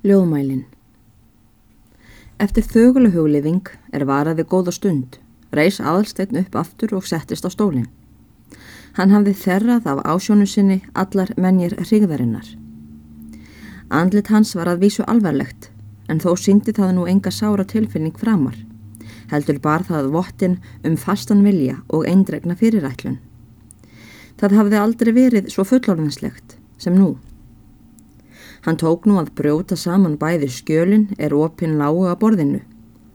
Ljóðmælin Eftir þöguleg huglifing er varaði góða stund, reys aðalstegn upp aftur og settist á stólinn. Hann hafði þerrað af ásjónu sinni allar mennir hrigðarinnar. Andlit hans var að vísu alvarlegt, en þó síndi það nú enga sára tilfinning framar. Heldur bar það vottin um fastan vilja og eindregna fyrirætlun. Það hafði aldrei verið svo fullorðinslegt sem nú. Hann tók nú að brjóta saman bæði skjölin er opinn lágu að borðinu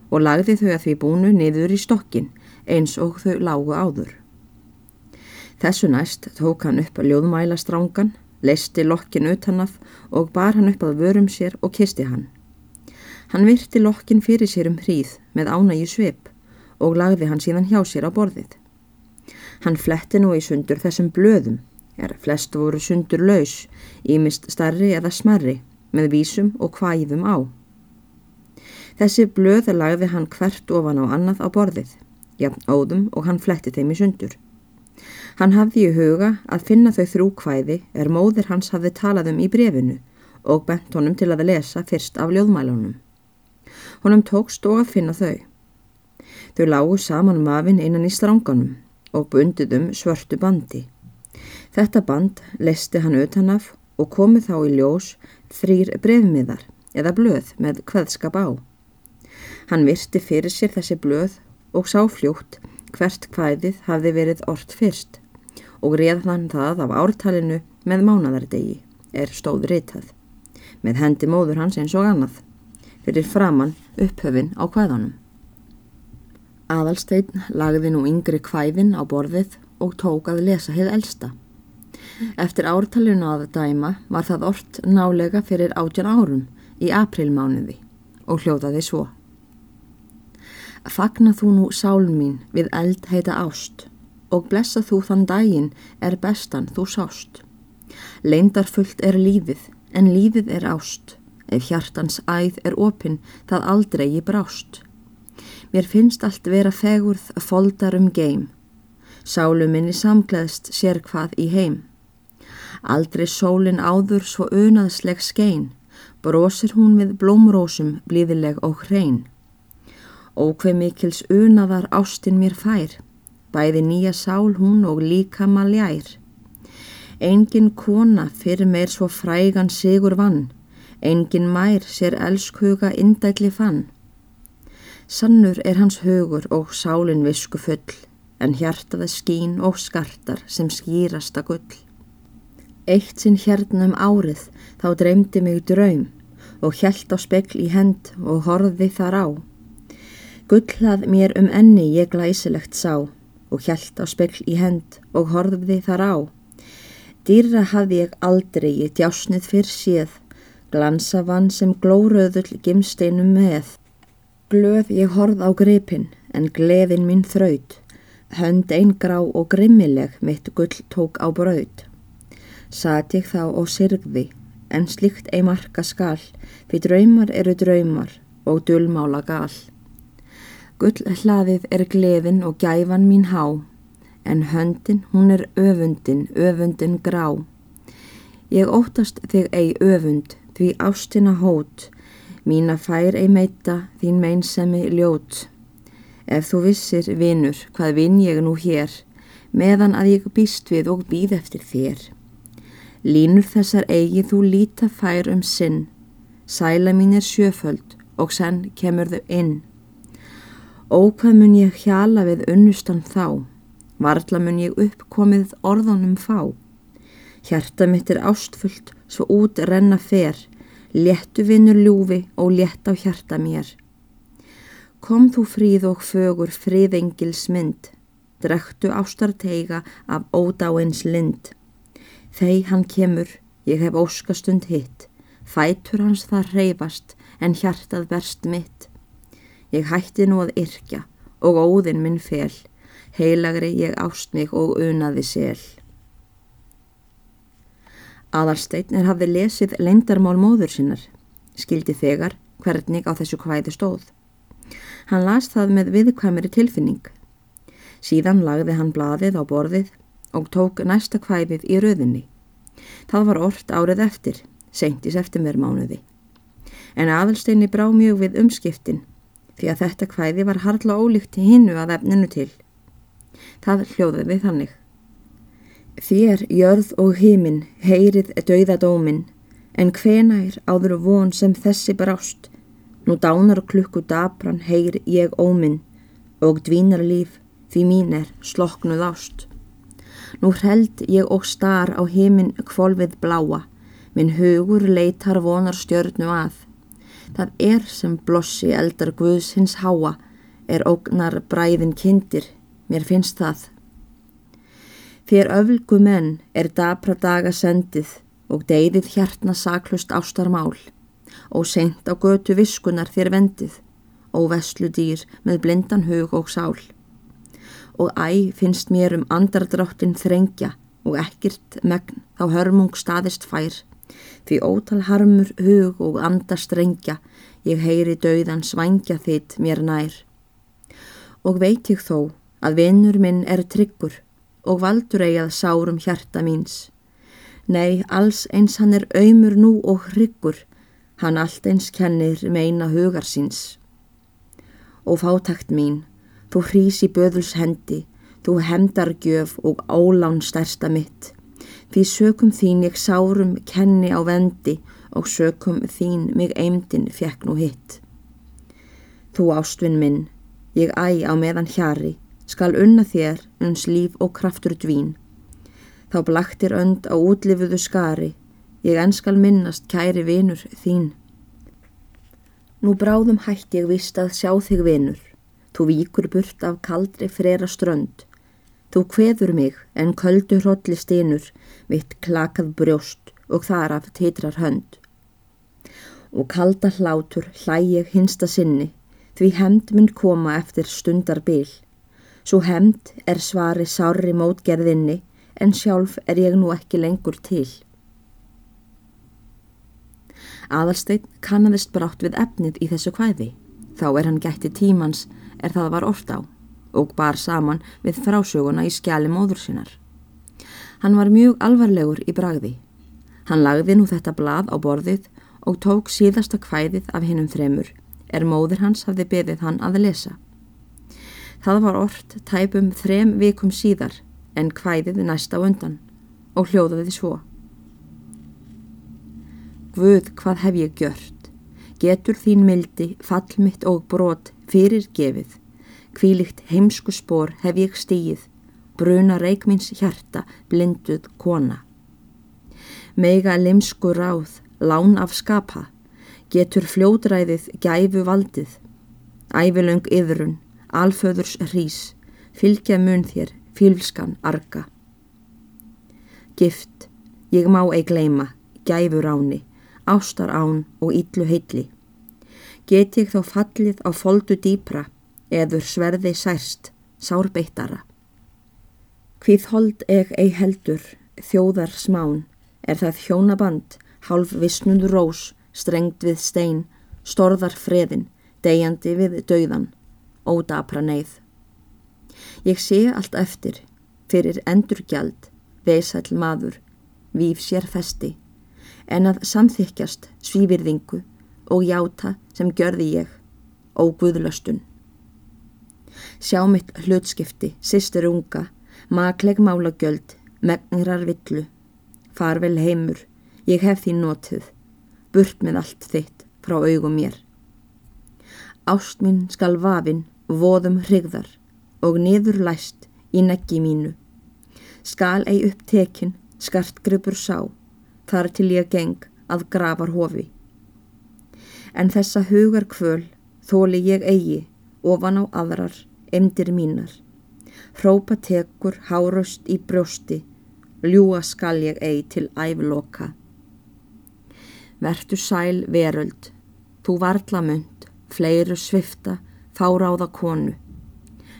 og lagði þau að því búnu niður í stokkin eins og þau lágu áður. Þessu næst tók hann upp að ljóðmæla strángan, leisti lokkin utanaf og bar hann upp að vörum sér og kisti hann. Hann virti lokkin fyrir sér um hríð með ánægi svip og lagði hann síðan hjá sér á borðið. Hann fletti nú í sundur þessum blöðum er flest voru sundur laus, ímist starri eða smerri, með vísum og hvæðum á. Þessi blöð lagði hann hvert ofan á annað á borðið, jafn óðum og hann fletti þeim í sundur. Hann hafði í huga að finna þau þrjú hvæði er móðir hans hafði talað um í brefinu og bent honum til að lesa fyrst af ljóðmælunum. Honum tókst og að finna þau. Þau lágu saman mafin innan í stránganum og bundið um svörtu bandi. Þetta band leisti hann utanaf og komið þá í ljós þrýr brefmiðar eða blöð með hvaðskap á. Hann virti fyrir sér þessi blöð og sá fljótt hvert hvaðið hafði verið orrt fyrst og réðan það af ártalinu með mánadardegi er stóð reytað með hendi móður hans eins og annað fyrir framann upphöfin á hvaðanum. Aðalsteinn lagði nú yngri hvæðin á borðið og tók að lesa heið elsta. Eftir ártalinu að dæma var það orrt nálega fyrir átjan árum í aprilmánuði og hljóðaði svo. Fagna þú nú sál mín við eld heita ást og blessa þú þann daginn er bestan þú sást. Leindarfullt er lífið en lífið er ást, ef hjartans æð er opinn það aldrei í brást. Mér finnst allt vera fegurð foldar um geim, sálu minni samgleðst sér hvað í heim. Aldrei sólin áður svo unaðsleg skein, brosir hún við blómrósum blíðileg og hrein. Ókveð mikils unaðar ástinn mér fær, bæði nýja sál hún og líka maljær. Engin kona fyrir meir svo frægan sigur vann, engin mær sér elskhuga indækli fann. Sannur er hans hugur og sálin visku full, en hjartaða skín og skartar sem skýrasta gull. Eitt sinn hérna um árið þá dreymdi mig draum og hjælt á spekl í hend og horði þar á. Gullað mér um enni ég glæsilegt sá og hjælt á spekl í hend og horði þar á. Dýra hafði ég aldrei í djásnið fyrr séð, glansa vann sem glóröðull gimsteinum með. Glöð ég horð á gripin en gleðin mín þraut, hönd einn grá og grimmileg mitt gull tók á braud. Sat ég þá og sirgði, en slikt ei marka skal, fyrir draumar eru draumar og dullmála gal. Gull hlaðið er gleðin og gæfan mín há, en höndin hún er öfundin, öfundin grá. Ég óttast þig ei öfund, því ástina hót, mína fær ei meita, þín meinsemi ljót. Ef þú vissir, vinur, hvað vinn ég nú hér, meðan að ég býst við og býð eftir þér. Línur þessar eigi þú líta fær um sinn, sæla mín er sjöföld og senn kemur þau inn. Ókvað mun ég hjala við unnustan þá, varla mun ég uppkomið orðanum fá. Hjarta mitt er ástfullt, svo út renna fer, léttu vinnur ljúfi og létt á hjarta mér. Kom þú fríð og fögur fríðengils mynd, drektu ástarteiga af ódáins lind. Þeg hann kemur, ég hef óskastund hitt, fætur hans það reyfast en hjartað verst mitt. Ég hætti nú að yrkja og óðinn minn fel, heilagri ég ástnig og unaði sel. Aðalstein er hafði lesið leindarmál móður sinnar, skildi þegar hvernig á þessu hvæði stóð. Hann las það með viðkvæmiri tilfinning. Síðan lagði hann blaðið á borðið og tók næsta kvæðið í röðinni. Það var orrt árið eftir, seint í septembermánuði. en aðalsteini brá mjög við umskiptin því að þetta kvæði var harla ólíkt hinnu að efninu til. Það hljóðiði þannig. Þér, jörð og hímin, heyrið dauðadómin, en hvenær áður von sem þessi brást, nú dánar klukku dabran heyr ég óminn, og dvínar líf því mín er sloknuð ást. Nú held ég og star á hímin kvolvið bláa, minn hugur leitar vonar stjörnu að. Það er sem blossi eldar Guðs hins háa, er ógnar bræðin kindir, mér finnst það. Fyrir öflgu menn er dapra daga sendið og deyðið hjartna saklust ástarmál og seint á götu viskunar þér vendið og veslu dýr með blindan hug og sál. Og æ finnst mér um andardráttin þrengja og ekkert megn þá hörmung staðist fær því ótal harmur hug og andastrengja ég heyri dauðan svangja þitt mér nær. Og veit ég þó að vinnur minn er tryggur og valdur eigað sárum hjarta míns. Nei, alls eins hann er auðmur nú og hryggur, hann allt eins kennir meina hugar síns. Og fátakt mín, þú hrís í böðuls hendi, þú hemdargjöf og ólán stærsta mitt. Því sökum þín ég sárum kenni á vendi og sökum þín mig eimdin fekk nú hitt. Þú ástvinn minn, ég æ á meðan hjari, skal unna þér uns líf og kraftur dvín. Þá blaktir önd á útlifuðu skari, ég enskal minnast kæri vinur þín. Nú bráðum hætt ég vist að sjá þig vinur, þú víkur burt af kaldri frera strönd. Þú kveður mig en köldu hrolli steinur, mitt klakað brjóst og þar af teitrar hönd. Og kalda hlátur hlæ ég hinsta sinni, því hemd mun koma eftir stundar bil. Svo hemd er svari sári mótgerðinni en sjálf er ég nú ekki lengur til. Aðalsteinn kannadist brátt við efnið í þessu hvæði. Þá er hann gætti tímans er það var orft á og bar saman við frásöguna í skjali móður sinnar. Hann var mjög alvarlegur í bragði. Hann lagði nú þetta blað á borðið og tók síðasta hvæðið af hinnum þremur er móður hans hafði beðið hann að lesa. Það var orrt tæpum þrem vikum síðar en hvæðið næst á undan og hljóðaði svo. Guð, hvað hef ég gjört? Getur þín mildi, fallmitt og brot fyrir gefið. Kvílikt heimsku spór hef ég stíð, bruna reikmins hjarta, blinduð kona. Mega limsku ráð, lán af skapa, getur fljódræðið gæfu valdið, ævilöng yðrun, alföðurs hrís, fylgja mun þér, fylskan arga. Gift, ég má ei gleima, gæfur áni, ástar án og ítlu heitli. Get ég þá fallið á foldu dýpra, eður sverði særst, sárbeittara. Hvíð hold eg ei heldur, þjóðar smán, er það hjónaband, hálf vissnundur rós, strengt við stein, storðar freðin, degjandi við dauðan, ódapra neyð. Ég sé allt eftir, fyrir endurgjald, veisæl maður, víf sér festi, en að samþykjast svívirðingu og játa sem gjörði ég, óguðlöstun. Sjá mitt hlutskipti, sýstur unga, makleg málagjöld, megnrar villu, farvel heimur, ég hef því notið, burt með allt þitt frá augum mér. Ást minn skal vafinn voðum hrigðar og niður læst í neggi mínu. Skal ei upptekin, skartgripur sá, þar til ég geng að grafar hofi. En þessa hugar kvöl þóli ég eigi ofan á aðrar, emdir mínar. Hrópa tekur hárust í brjósti, ljúa skal ég eigi til æfloka. Vertu sæl veröld, þú varla mynd, fleiru svifta, fáráða konu.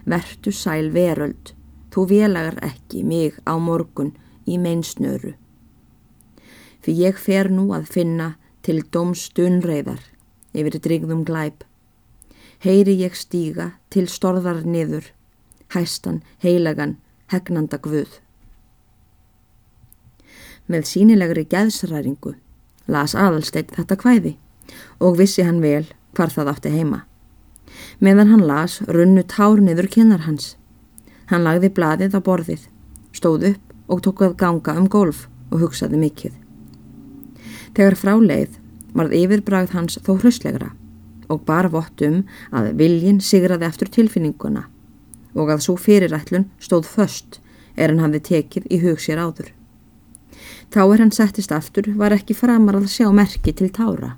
Vertu sæl veröld, þú vélagar ekki mig á morgun í meinsnöru. Fyrir ég fer nú að finna til domstunreiðar yfir drigðum glæp. Heyri ég stíga til storðar niður, hæstan, heilagan, hegnanda guð. Með sínilegri gæðsræringu las aðalsteitt þetta hvæði og vissi hann vel hvar það átti heima. Meðan hann las runnu tár niður kynnar hans. Hann lagði bladið á borðið, stóð upp og tók að ganga um golf og hugsaði mikið. Þegar fráleið varð yfirbragð hans þó hrauslegra og bar vottum að viljin sigraði eftir tilfinninguna og að svo fyrirætlun stóð först er hann hafði tekið í hug sér áður. Þá er hann settist aftur var ekki framar að sjá merki til tára.